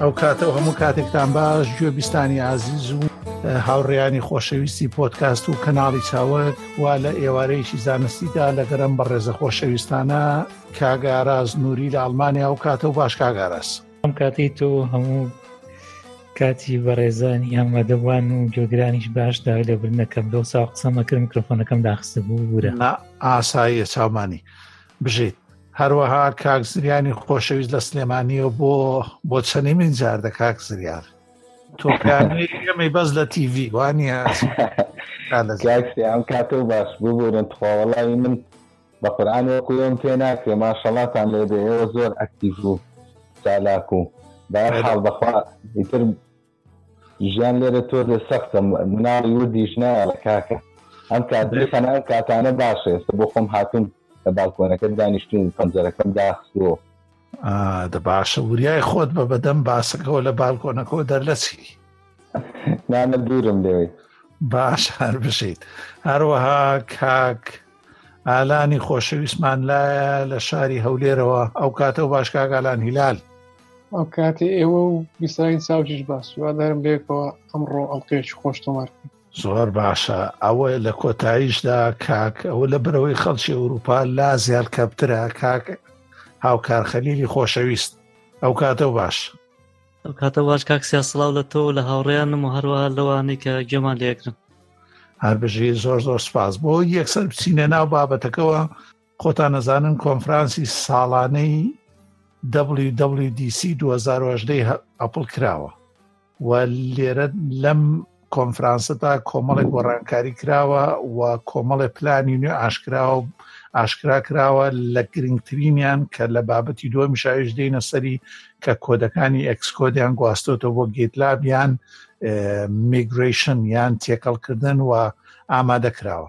ئەو کاتە و هەموو کاتێکتان باش گوێ بیستانی ئازیز و هاوڕیانی خۆشەویستی پۆتکاست و کەناڵی چاوەک وا لە ئێوارەیەکی زانستیدا لەگەرم بە ڕێزە خۆشەویستانە کاک ئاراس نووری لە ئەڵمانیا ئەو کاتە و باش کاک ئاراس ئەم کاتی تۆ هەموو کاتی بەڕێزانی ئەمەدەوان و جۆگرانیش باش داوای لە برنەکەم دۆ سا قسەمە کرد میکرۆفۆنەکەم داخستە بوو بورە ئاساییە چاومانی بژیت هەروەها کاک زریانی خۆشەویست لە سلێمانیەوە بۆ بۆ چەنی من جار دە کاک زریان تۆ ئەمەی بەس لە تیV وانە ئەم کاتە و باش ببوورن تخواوەڵی من بە قورعان وەکو ئێوەم پێ ناکرێ ماشەڵاتان لێ بێ ئێوە زۆر ئەکتیڤ و چالاک و بەر حاڵ بەخوا ئیتر ژیان لێرە تۆزێ سەختە مناڵی وردیش نایەڵە کاکە ئەم کاتریخەن ئەم کاتانە باشە ئێستا بۆ خۆم هاتوون لە باڵکۆنەکە دانیشتون پەنجەرەکەم داخستووە دە باشە وریای خۆت بە بەدەم باسەکەەوە لە بالکۆنەکەەوە دەرلەچی نانە دوورم لێوەی باش هەر بشیت هەروەها کاک ئالانی خۆشەویستمان لایە لە شاری هەولێرەوە ئەو کاتە و باش کاگالان هیلال ئەو کاتی ئێوە و بیساین ساوجیش باس وادارم لێکەوە ئەمڕۆ ئەڵقێکی خۆش تۆمار کرد زۆر باشە ئەوە لە کۆتاییشدا کاک ئەوە لە برەوەی خەڵکی ئەوروپا لا زیاد کەپترە کاک هاوکار خەلیلی خۆشەویست ئەو کاتە و باش کاتە باش کاک سیا سلااو لە تۆ لە هاوڕێیانم و هەروە لەوانەی کە گوێمان لەگرن هەر بژی زۆر زۆر سپاس بۆ یەکسەر بچینە ناو بابەتەکەەوە خۆتان نەزانن کۆنفرانسی ساڵانەی WWDC 2010 ئەپل کراوە و لێرە لەم کۆنفرانسەدا کۆمەڵێک گۆڕانکاری کراوە و کۆمەڵێ پلانی نوێ ئاشکراوە ئاشکرا کراوە لە گرنگترینیان کە لە بابەتی دووە میشاویش دێنە سەری کە کۆدەکانی ئەکسکۆدیان گواستۆتەوە بۆ گیتلابیان میگریشن یان تێکەڵکردن و ئامادە کراوە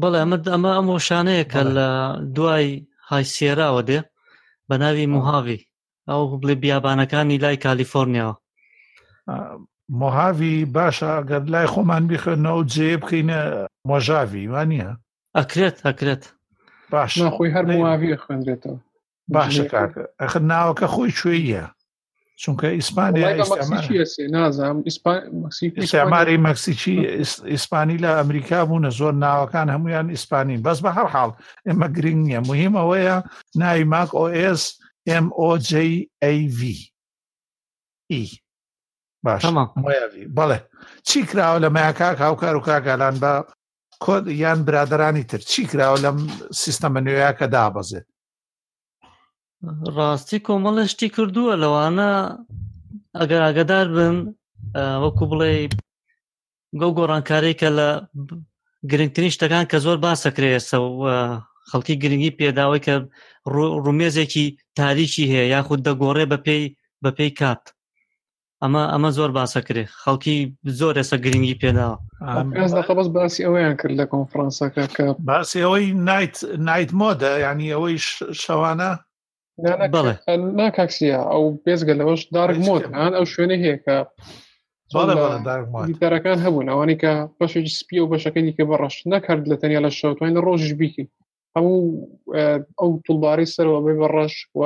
بەڵێ ئەمە ئەمە ئەم وەشانەیە کە لە دوای هایسێراوە دێ بە ناوی موهاوی ئەو بڵێ بیابانەکانی لای کالیفۆرنیاوە مۆهاوی باشە گەر لای خۆمان بخێنەوە جێ بکەینە مۆژاوی وانە ئەکرێت ئەکرێت باش خۆی هەر مواویە خوێنرێتەوە باشە کاکە ئەخر ناوەکە خۆی کوێیە چونکە ئیسپانیاماری مەکسیکی ئیسپانی لە ئەمریکا بوونە زۆر ناوەکان هەمویان ئیسپانی بەس بە هەر حاڵ ئێمە گرنگ نییە مهم ئەوەیە ناوی ماک ئۆئس MOJAV ئی باش بەڵێ چی کراوە لە مایکاک هاوکار و کاگالان بە کۆد یان برادرانی تر چی کراوە لەم سیستەمە نوێیە کە دابەزێت ڕاستی کۆمەڵە شتی کردووە لەوانە ئەگەر ئاگدار بن وەکو بڵێ گۆ گۆڕانکاری کە لە گرنگترین شتەکان کە زۆر باسەکرێسە خەڵکی گرنگی پێداوەی کە ڕومێزێکی تاریکی هەیە یاخود دەگۆڕێ بەپی بەپی کات ئەمە ئەمە زۆر باسە کرێ خەڵکی زۆر ئێستا گرنگی پێداوە بەس باسی ئەویان کرد لە کۆنفرانسەکە کە باسی ئەوەی نایت نایت مۆدە ینی ئەوەی شەوانە ناکاکسە ئەو بێزگە لەەوەش دارک مۆت هەان ئەو شوێنە هەیەکە دەرەکان هەبوون ئەوانی کە بەشێکی سپی و بەشەکەی دیکە بەڕەش نەکرد لە تەنیا لە شەوتوانین لە ڕۆژش بیکەین هەموو ئەو توڵبارەی سەرەوە بێ بە ڕەش و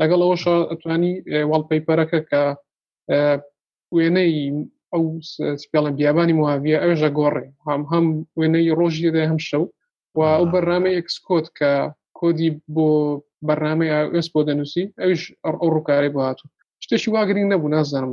لەگەڵ ئەوەش ئەتوانی واڵپەیپەرەکە کە وێنەی ئەو سپیاڵە بیابانی مهاویە ئەوژە گۆڕێ هەم هەم وێنەی ڕۆژی دە هەم شەو و ئەو بەرنامەی ئەکسکۆت کە کۆدی بۆ بەرنمەی ئەس بۆ دەنووسی ئەوش ئەو ڕووکارەی بۆ هاتوو شتێکی واگرنگ نەبوو نازانم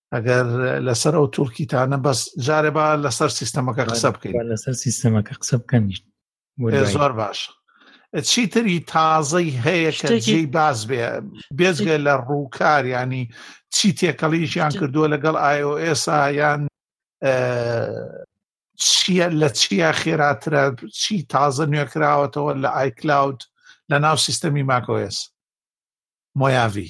ئەگەر لەسەر ئەو تورکیتانە بەس جارێ با لەسەر سیستەمەکە قسە بکەین لەسەر سیستەمەکە قسە بکەن زۆر باش چیتری تازەی هەیە کە جێی باز بێ بێزگە لە ڕووکار ینی چی تێکەڵیشیان کردووە لەگەڵ iOS یان چیە لە چیا خێراترە چی تازە نوێکراوەتەوە لە ئایکلاود لە ناو سیستەمی ماکۆس مۆیاوی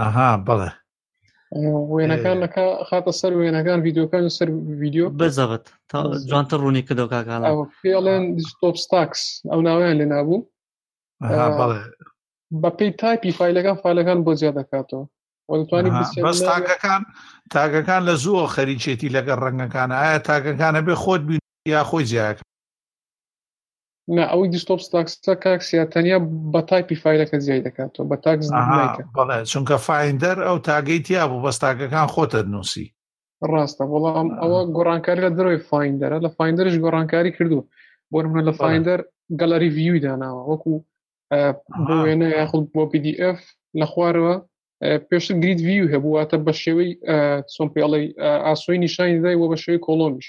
ئەها بڵێ وێنەکان لەکە خاتە سەر وێنەکان یددیوکان سەر یددیو بەزەبت جوانتە ڕوونی کردو کاکان پێڵێن تۆپستاکس ئەو ناویان لێ نابوو بەپی تایپی فیلەکان فالەکان بۆ زیاد دەکاتەوە بەس تاگەکان تاگەکان لە زووە خەریچێتی لەگەڵ ڕەنگەکان ئایا تاگەکانە بێ خۆت بین یا خۆی زیاکە نا ئەوەی دیستۆپ ستاکسە کاکسیا تەنیا بە تایپی فیلەکە زیای دەکاتەوە بە تاکس بەڵێ چونکە فایندەر ئەو تاگەی تیا بوو بەس تاگەکان خۆتە نووسی ڕاستە بەڵام ئەوە گۆڕانکاری لە درۆی فایندەرە لە فایندەرش گۆڕانکاری کردو بۆ منە لە فایندەر گەلەری ڤیوی داناوە وەکو بۆ وێنە یاخود بۆ PDF لە خوارەوە پێشتر گریت ویو هەبوواتە بە شێوەی چۆن پێڵی ئاسۆی نیشانی دای وە بە شێوی کۆلۆنیش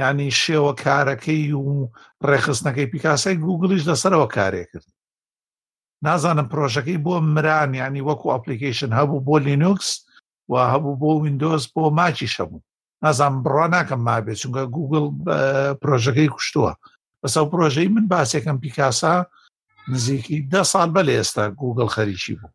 یعنی شێوە کارەکەی و ڕێخستنەکەی پیکاسای گوگلیش لەسەرەوە کارێ کرد نازانم پرۆژەکەی بۆ مران ینی وەکو ئەپلیکیشن هەبوو بۆ لینوکس و هەبوو بۆ وینندۆز بۆ ماچی شەبوو نازان بڕوا ناکەم مابێت چونکە گوگل پرۆژەکەی کوشتووە بەسەو پرۆژەی من باسێکم پیکاسا نزیکی ده سال بە لە ئێستا گوگل خەریکی بوو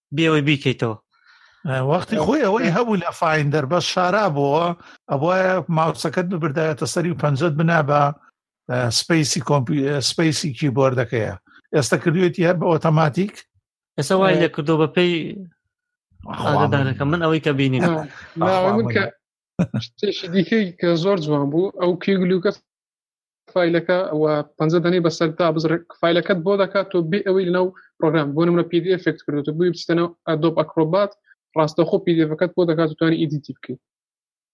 بێەوەی بیکەیتەوە وەختی خۆی ئەوەی هەبوو لە فایندەر بەس شارا بۆە ئەوە ماوسەکەت ببردایەتە سەری و پەنجەت بنا بە سپیسی کۆمپی سپیسی کیبۆردەکەیە ئێستا کردوێتی هەر بە ئۆتۆماتیک ئێستا وای لە کردو بەپی ئاگدارەکە من ئەوەی کە بینی من کە شتێکی دیکەی کە زۆر جوان بوو ئەو کیگلوکە فیلەکە و پەنجە دەنی بەسەر تا بزڕ فیلەکەت بۆ دەکات تۆ بێ ئەوەی لەناو پرۆگرام بۆ نمرە پی فکت کردو بووی بچتەنەوە ئەدۆب ئەکرۆبات ڕاستەخۆ پیدفەکەت بۆ دەکات و توانی ئیدیتی بکەیت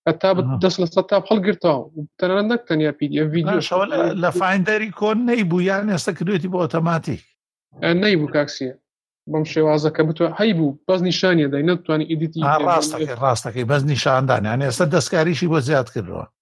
هەتا دەست لە سە تا هەڵگرتەوە تەنان نەک تەنیا پی ڤیدیۆ لە فیندەری کۆن نەی بوو یان ئێستا کردێتی بۆ ئۆتۆماتیک نەی بوو کاکسیە بەم شێوازە کە بتوە هەی بوو بەس نیشانە دای نەتوانانی ئیدیتی ڕاستەکەی ڕاستەکەی بەس نیشاندان یان ئێستا دەستکاریشی بۆ زیاد کردەوە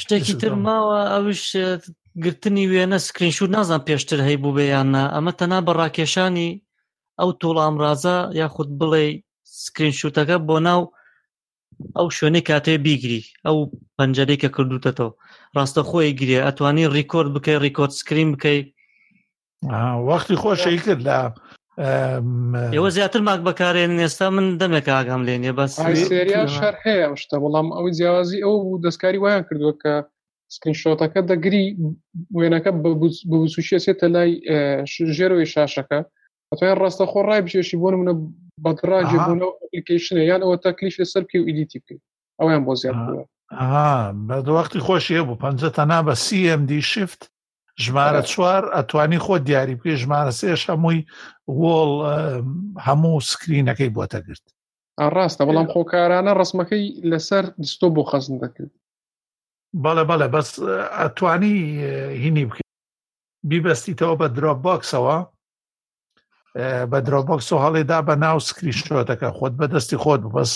شتێکی تر ماوە ئەوش گرتنی وێنە سکرینشوت نازان پێشتر هەی بوو بەیاننا ئەمە تەنا بە ڕاکێشانی ئەو تۆڵ ئامرازە یاخود بڵێ سکرینشوتەکە بۆ ناو ئەو شوێنەی کاتێ بیگری ئەو پەنجەرەی کە کردوتەتەوە ڕاستە خۆی گرێ ئەتوانی ڕیکۆرد بکەی ڕیکۆرد سکرین بکەی وەختی خۆشی کرد لە ئێوە زیاتر ماک بەکارێن ئێستا من دەمێک ئاگام لێ نیە بەس سریا شەر هەیە ئەو شتە بەڵام ئەو جیاوازی ئەو دەستکاری وایان کردووە کە سکرینشۆتەکە دەگری وێنەکە بسوشێتێتە لای ژێرەوەی شاشەکە ئەتوان ڕاستە خۆ ڕای بچێشی بۆ منە بەدراجێ بۆنەوە ئەپلیکیشنە یان ئەوە تا کلیش لەسەر پێ و ئیدیتی بکەیت ئەویان بۆ زیاد بە وەختی خۆشیە بوو پەنجە تەنا بە سیMD شفت ژمارە چوار ئەتوانی خۆ دیاری بکە ژمارە سێش هەمووی وۆڵ هەموو سکرینەکەی بۆ تەگرت ڕاستە بەڵام خۆکارانە ڕسمەکەی لەسەر دستۆ بۆ خەزم دەکرد بەڵێ بەڵێ بەس ئەتوانی هینی بکە بیبەستیتەوە بە درۆپ بۆکسەوە بە درۆبۆکس و هەڵێدا بە ناو سکریشۆتەکە خۆت بەدەستی خۆت بەس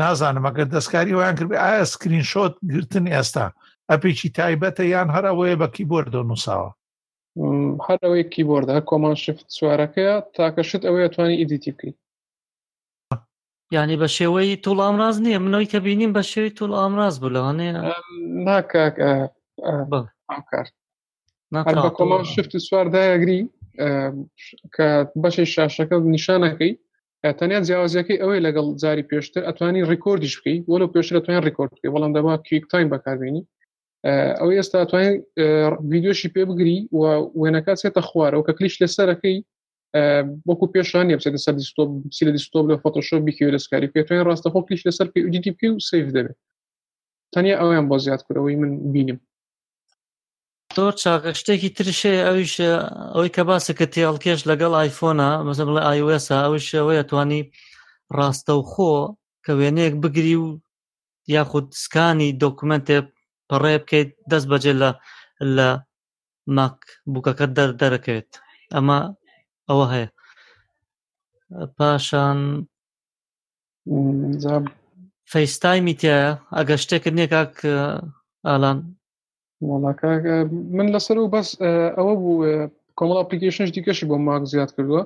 نازانم ئەگەر دەستکاری ویان کردبێ ئایا سکرین شۆت گرتن ئێستا ئەپێکی تایبەتە یان هەر ئەوەیە بە کیبۆردۆ نووساوە هەر ئەوەی کیبۆرد هەر کۆمان شفت سوارەکەیە تاکە شت ئەوەیە توانی ئیدیتی بکەی ینی بە شێوەی توڵ ئامراز نییە منەوەی کە بینیم بە شێوی توڵ ئامراز بوو لەوانەیە ناکاک کار بە کۆمان شفت سواردایەگری کە بەشی شاشەکە نیشانەکەی تەنیا جیاوازەکەی ئەوەی لەگەڵ جاری پێشتر ئەتوانی ڕیکۆردیش بکەی بۆ لە پێشتر ئەتوان ڕیکۆرد بکەی بەڵام دەما کویک تایم بەکاربیێنی ئەو ئێستا توانین ویددیۆشی پێ بگری و وێنەکە چێتە خوارەوە کە کلیش لەسەرەکەی بۆکو پێشان نیە بچێتە سەر دیستۆپ بچی لە دیستۆپ لە فۆتۆشۆ بیکەوێ لەسکاری پێ توانین ڕاستەخۆ کلیش لەسەر پێ ئودیتی پێ و سیف دەبێت تەنیا ئەویان بۆ زیادکرەوەی من بینم زۆر چاکە شتێکی ترش هەیە ئەوش ئەوەی کە باسە کە تێڵکێش لەگەڵ آیفۆنا مەسە بڵێ آیوسا ئەوش ئەوەیە توانی ڕاستەوخۆ کە وێنەیەک بگری و یاخود سکانی دۆکومنتێ پەڕێ بکەیت دەست بەجێ لە لە ماک بووکەکە دەر دەرەکەوێت ئەمە ئەوە هەیە پاشان فەیستایمی تایە ئەگەر شتێکت نییە کاک ئالان وڵا کاکە من لەسەر و بەس ئەوە بوو کۆمەڵ ئەپلیکیشنش دیکەشی بۆ ماک زیاد کردووە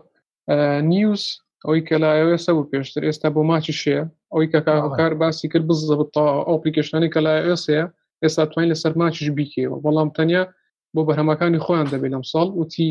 نیوز ئەوەی کە لایەوە سە بوو پێشتر ئێستا بۆ ماچی شەیە ئەوەی کە کار باسی کرد بزەبتەوە ئەو ئەپلیکیشنانی کە لای ئێسەیە ئێستا توانین لەسەر ماچش بیکەوە بەڵام تەنیا بۆ بەرهەمەکانی خۆیان دەبێت لەم ساڵ وتی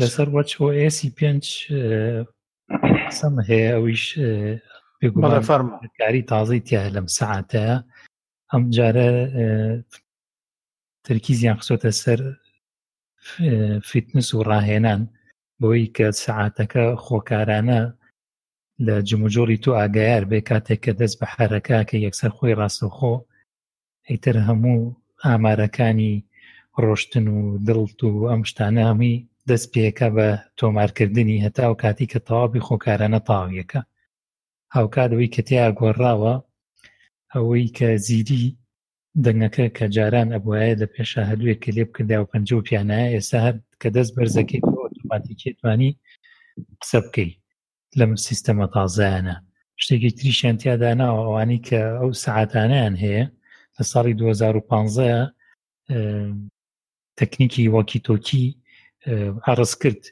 لەسەر وەچ ئۆئسی پێنج قسەم هەیە ئەویش بێگومانکاری تازەی تیا لەم سعاتە ئەم جارە ترکیزیان خسۆتە سەر فیتنس و ڕاهێنان بۆی کە سعاتەکە خۆکارانە لە جموجۆڵی تۆ ئاگایار بێ کاتێک کە دەست بە حرەکە کە یەکسەر خۆی ڕاستەخۆ ئیتر هەموو ئامارەکانی ڕۆشتن و دڵت و ئەم شتانە هەمووی دەست پێەکە بە تۆمارکردنی هەتا و کاتی کە تەواوی خۆکارانە تاویەکە هاوکاتەوەی کە تیا گۆڕاوە ئەوەی کە زیری دەنگەکە کە جاران ئەبواە لە پێشە هەلوێک کە لێ بکردا و پنج و پیانە ئێستا هەر کە دەست بەرزەکەی ئۆتۆماتیکێتوانی قسە بکەیت لەم سیستەمە تازایانە شتێکی تریشیان تیادا ناوە ئەوانی کە ئەو سعاتانیان هەیە لە ساڵی 2015 تەکنیکی وەکی تۆکی عرض کرد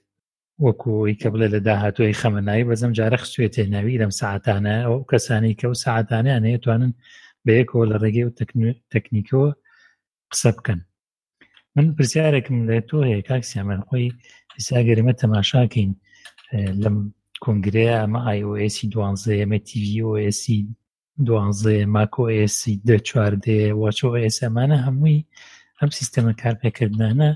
وەکو ئەوی کە بڵێ لە داهاتوی خەمەنایی بەزم جارە خسوێتێ ناوی لەم سعاتانە ئەو کەسانی کە و سعاتانیان هەیە توانن بەیەکەوە لە ڕێگەی و تەکنیکەوە قسە بکەن من پرسیارێکم لە تۆ هەیە کاک سیامەن خۆی ئساگەرمە تەماشاکەین لەم کۆنگرەیە ئەمە آیOSی دوانزە ئەمە TVOSی دوانزێ ماکۆئسی دە چواردێ وچۆئس ئەمانە هەمووی ئەم سیستەمە کارپێکردانە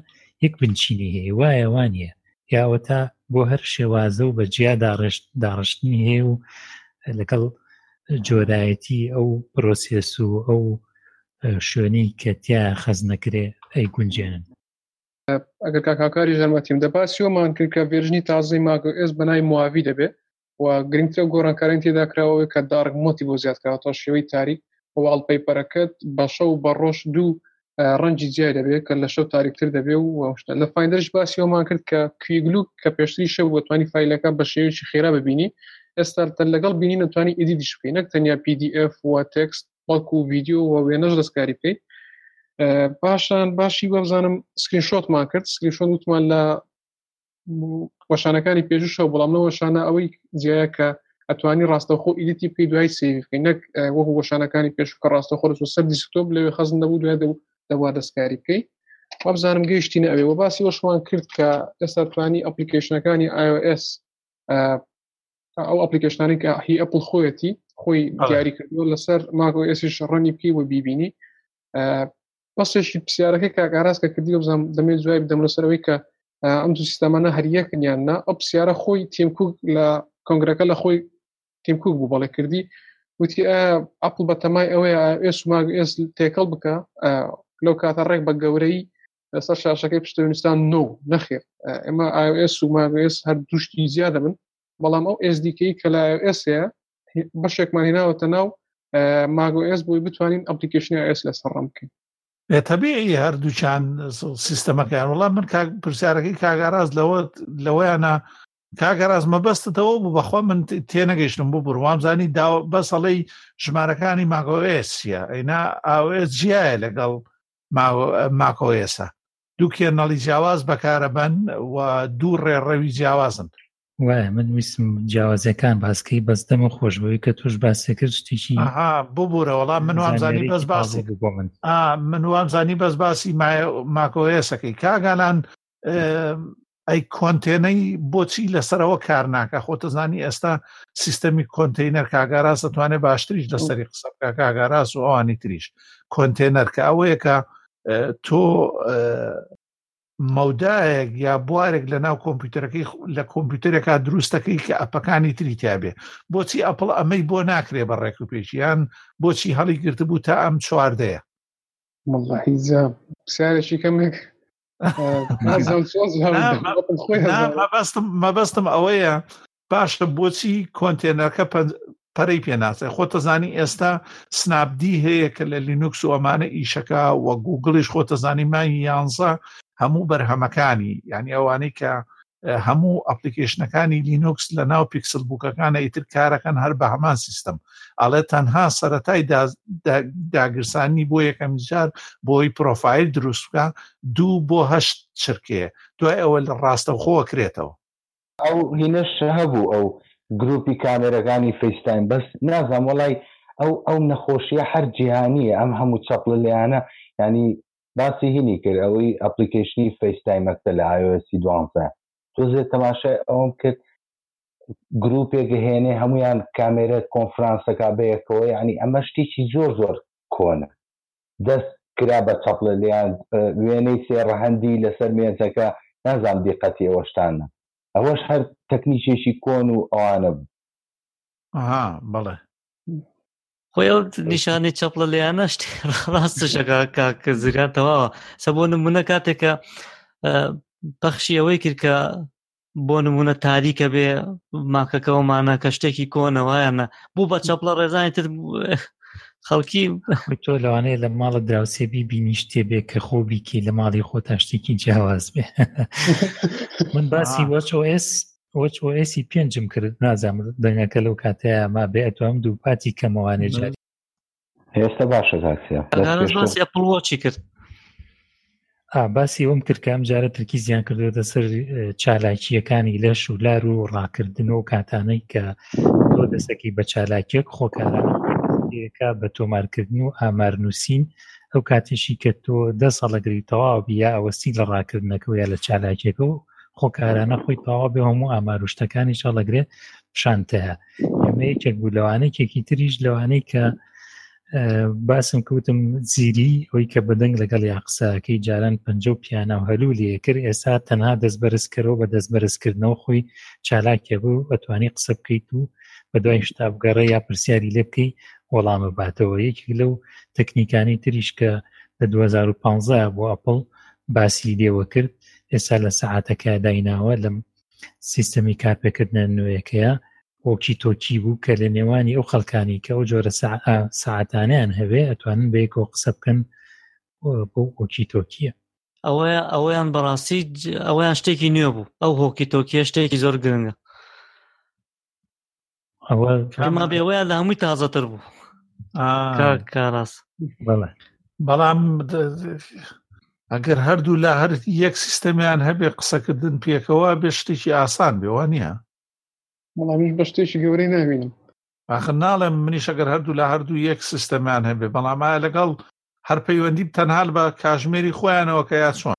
یەک بنچینی هەیە وایە وانە یاوە تا بۆ هەر شێوازە و بە جیا داڕشت داڕشتنی هەیە و لەگەڵ جۆرایەتی ئەو پرۆسیس و ئەو شوێنی کە تیا خەزنەکرێ ئەی گونجێنن ئەگەر کاکاکاری ژەرمەتیم دەباسی ومان کرد کە ڤێژنی تازەی ماگۆ ئێس بەنای مواوی دەبێت و گرنگترە گۆڕانکارین تێدا کراوەوەی کە داڕک مۆتی بۆ زیادکراوەتە شێوەی تاریک واڵ پەیپەرەکەت بەشە و بە ڕۆژ دوو ڕەنجی جیای دەبێت کە لە شەو تاریکتر دەبێ و وشتە لە فیندرش باسی ومان کرد کە کویگلوک کە پێشتری شەو بۆتوانی فیلەکە بە شێوێکی خێرا ببینی ئێستا تە لەگەڵ بینی نەتوانی ئیدی دیشبکەی نەک تەنیا PDF و تێکست بەڵکو و ڤیددیو و وێنەش دەستکاری بکەیت پاشان باشی وەبزانم سکرین شۆتمان کرد سکرین شۆن وتمان لە وەشانەکانی پێشوشە بەڵام لە وەشانە ئەوەی جیایە کە ئەتوانی ڕاستەخۆ ئیدیتی بکەی دوای سیفی نەک وەکو وەشانەکانی پێش کە ڕاستەخۆ سەر دیسکتۆپ لەوێ خەزن دەبوو دوای دەبوو دەبوا دەستکاری بکەیت وابزانم گەیشتینە ئەوێ وە باسی وەشمان کرد کە ئێستا توانی ئەپلیکیشنەکانی iOS ئەو ئەپلیکیشنانی کە هی ئەپل خۆیەتی خۆی دیاری کردووە لەسەر ماگۆ ئێسیش ڕەنی پێی و بیبینی بەسێکی پرسیارەکەی کاگاراز کە کردی بزانام دەمێت جوای بدەم لەسەرەوەی کە ئەم دوو سیستەمانە هەریەکن یان نا ئەو پرسیارە خۆی تیمکوک لە کۆنگرەکە لە خۆی تیمکوک بوو بەڵێ کردی وتی ئەپل بە تەمای ئەوەیە ئێس ماگ ئێس تێکەڵ بکە لەو کاتە ڕێک بە گەورەی لەسەر شاشەکەی پشتویستان نۆ نەخێر ئێمە iOS و ماس هەر دوشتی زیاد دەبن بەڵام ئەو ئێزدیکەی کە لە iOS هەیە بەشێکمان هێناوەتە ناو ماگۆ ئێس بۆی بتوانین ئەپلیکیشنی ئێس لە سەرڕم بکەین تەبیعی هەردووچان سیستەمەکەیان وڵام من پرسیارەکەی کاگاراز لەوە لەوەیانە کاگەڕاز مەبەستەوە بوو بەخوا من تێنەگەیشتم بوو بڕوام زانی بەسەڵی ژمارەکانی ماگۆێسیە ئەینا ئاوێز جیایە لەگەڵ ماکۆئێسە دوو کێرنەڵی جیاواز بەکارەبەن و دوو ڕێڕەوی جیاوازن وایە من ویستم جیاوازەکان باسکەی بەس دەمە خۆش بەوەی کە توش باسێکرد شتێکی ببوورە وەڵام من وامزانی بەس باسی بۆ من من وامزانی بەس باسی ماکۆێسەکەی کاگالان ئەی کۆنتێنەی بۆچی لەسەرەوە کار ناکە خۆتەزانی ئێستا سیستەمی کۆنتینەر کاگاراز دەتوانێت باشتریش لەسەری قسە بکە کاگاراز و ئەوانی تریش کۆنتێنەر کە ئەوەیە کە تۆ مەودایەک یا بوارێک لە ناو کۆمپیوتەرەکەی لە کۆمپیوتەرێکا دروستەکەی کە ئەپەکانی تری تابێ بۆچی ئەپڵ ئەمەی بۆ ناکرێ بە ڕێک و پێشیان بۆچی هەڵی گرتبوو تا ئەم چواردەیە مڵحیزە پرسیارێکی کەمێک مەبەستم ئەوەیە باشە بۆچی کۆنتێنەرەکە پەرەی پێناسێ خۆتەزانی ئێستا سنابدی هەیە کە لە لینوکس و ئەمانە ئیشەکە وە گوگڵیش خۆتەزانی مای یانزە هەموو بەرهەمەکانی یعنی ئەوانەی کە هەموو ئەپلیکیشنەکانی لینوکس لە ناو پیکسل بووکەکانە ئیتر کارەکەن هەر بە هەمان سیستم ئەڵێ تەنها سەتای داگرسانی بۆ یەکەم جار بۆی پرۆفایل دروستکە دوو بۆ هەشت چرکەیە دوای ئەوە لە ڕاستەوخۆ کرێتەوە ئەو هینەش هەبوو ئەو گروپی کامێرەکانی فەیستاین بەس نازام وڵی ئەو ئەو نەخۆشیە هەر جیهانیە ئەم هەموو چەپڵ لەیانە ینی باسی هینی کرد ئەوەی ئەپڵیکەیشنی فەیس تایمەکتە لە ئایۆئێسی دوانزە تۆزێ تەماشای ئەوەم کرد گروپێک هێنێ هەمویان کامێرە کۆنفرانسەکە بەیەکەوە یعنی ئەمە شتێکی زۆر زۆر کۆنە دەست کرا بە چەپڵە لیان وێنەی سێ ڕەهەندی لەسەر مێزەکە نازام دیقەتی ئەوەشتانە ئەوەش هەر تەکنیکێکی کۆن و ئەوانە بوو ئەها بەڵێ خۆی ئەو نیشانەی چەپڵە لێیانە شت ڕاستشەکە کاکە زیران تەواوە سە بۆ نمونە کاتێکە پەخشی ئەوەی کرد کە بۆ نمونە تاریکە بێ ماکەکەەوەمانە کە شتێکی کۆنەوەیانە بوو بە چەپڵە ڕێزانی تر خەڵکی تۆ لەوانەیە لە ماڵە دراوسێ بی بینیشتێ بێ کە خۆ بیکی لە ماڵی خۆ تا شتێکی جیاواز بێ من باسی وەچۆئس وەچ ئۆسی پێنجم کرد نازانم دەنگەکە لەو کاتەیە ما بێ ئەتوام دوو پاتی کەمەوانێ جاری هێستا باشە کاکسیا باسی ئەپڵ وۆچی کرد باسی ئەوم کرد کە ئەم جارە ترکی زیان کردوێتە سەر چالاکییەکانی لەش و لار و ڕاکردن و کاتانەی کە تۆ دەستەکەی بە چالاکیەک خۆکارانەکە بە تۆمارکردن و ئامارنووسین ئەو کاتیشی کە تۆ دە ساڵەگری تەواو بیا ئەوەسی لە ڕاکردنەکە یا لە چالاکیەکە و خۆکارانە خۆی تەوا بێ هەموو ئامار و شتەکانی چاڵەگرێ شانتەیە ئەمە یەکێک بوو لەوانەیەکێکی تریش لەوانەی کە باسم کەوتم زیری ئەوی کە بەدەنگ لەگەڵ یا قساکەی جاران پنج و پیانە و هەلو لەکرد ئێستا تەنها دەست بەرزکەرەوە بە دەست بەرزکردنەوە خۆی چالاکێ بوو ئەتوانی قسە بکەیت و بە دوای شتا بگەڕە یا پرسیاری لێ بکەی وەڵامە باتەوە یەکی لەو تەکنیکانی تریش کە لە 2015 بۆ ئەپل باسی لێوە کرد ئێستا لە سەعاتەکە دایناوە لەم سیستەمی کارپێکردنە نوێیەکەیە وەکی تۆکی بوو کە لە نێوانی ئەو خەڵکانی کە ئەو جۆرە ساعتانیان هەبێ ئەتوانن بەیەکەوە قسە بکەن بۆ ئۆکی تۆکیە ئەوە ئەوەیان بەڕاستی ئەوەیان شتێکی نوێ بوو ئەو هۆکی تۆکیە شتێکی زۆر گرنگە ئەوە کاما بێوەیان لە هەمووی تازەتر بوو کاراس بەڵام ئەگەر هەردوو لا هەر یەک سیستەمیان هەبێ قسەکردن پێکەوە بێ شتێکی ئاسان بێوە نییە بەڵامیش بە شتێکی گەورەی نامینم ئاخر ناڵێم منیش ئەگەر هەردوو لە هەردوو یەک سیستەمیان هەبێ بەڵامایە لەگەڵ هەر پەیوەندی تەنها بە کاژمێری خۆیانەوە کە یا چۆن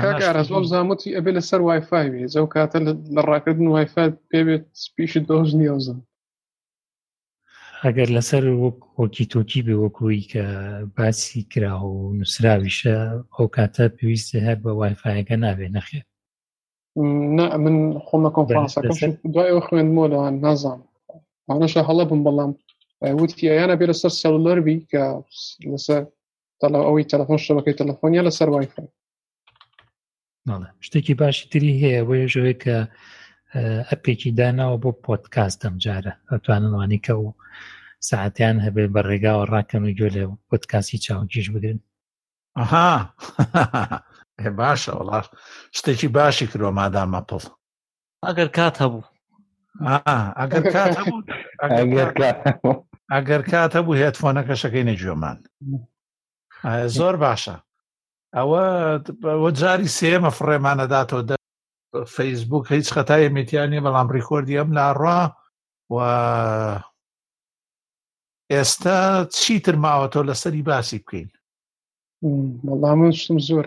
کاک ئارەز وەم زانوتی ئەبێ لەسەر وایفای بێ زەو کاتە لە ڕاکردن وایفای پێبێت سپیشت دۆژ نیەوزم ئەگەر لەسەر وەکی تۆکی بێ وەکوی کە باسی کرا و نووسراویشە ئەو کاتە پێویستی هەر بە وایفاەکە نابێ نەخێت نا من خۆمە کۆنفرانسەکە دوای ئەو خوێندمۆ لەوان نازان ئەوانەشە هەڵە بم بەڵام وتییانە بێ لەسەر سەلەربی کە لەسەر تەڵە ئەوەی تەلەفۆن شەبەکەی تەلەفۆن یا لەسەر وایفای شتێکی باشی تری هەیە بۆ ژەوەی کە ئەپێکی داناوە بۆ پۆتکاس دەم جارە ئەتوانوانی کە و ساعتیان هەبێ بە ڕێگاوە ڕاکەن و گوێ لە پۆتکاسی چاوکیش بگرن ئەها باشە وڵاش شتێکی باشی کرۆ مادامە پڵ ئەگەر کات هەبوو ئەگەر کات هەبوو ئەگەر کات هەبوو هێتفۆنەکە شەکەی نەگوێمان زۆر باشە ئەوە ئەوە جاری سێمە فڕێمانەداتەوە دە فەیسبوک هیچ خەتای میتیانە بەڵام ڕیکۆردی ئەم لاڕا و ئێستا چیتر ماوەتەوە لەسەری باسی بکەین وەڵام شتم زۆر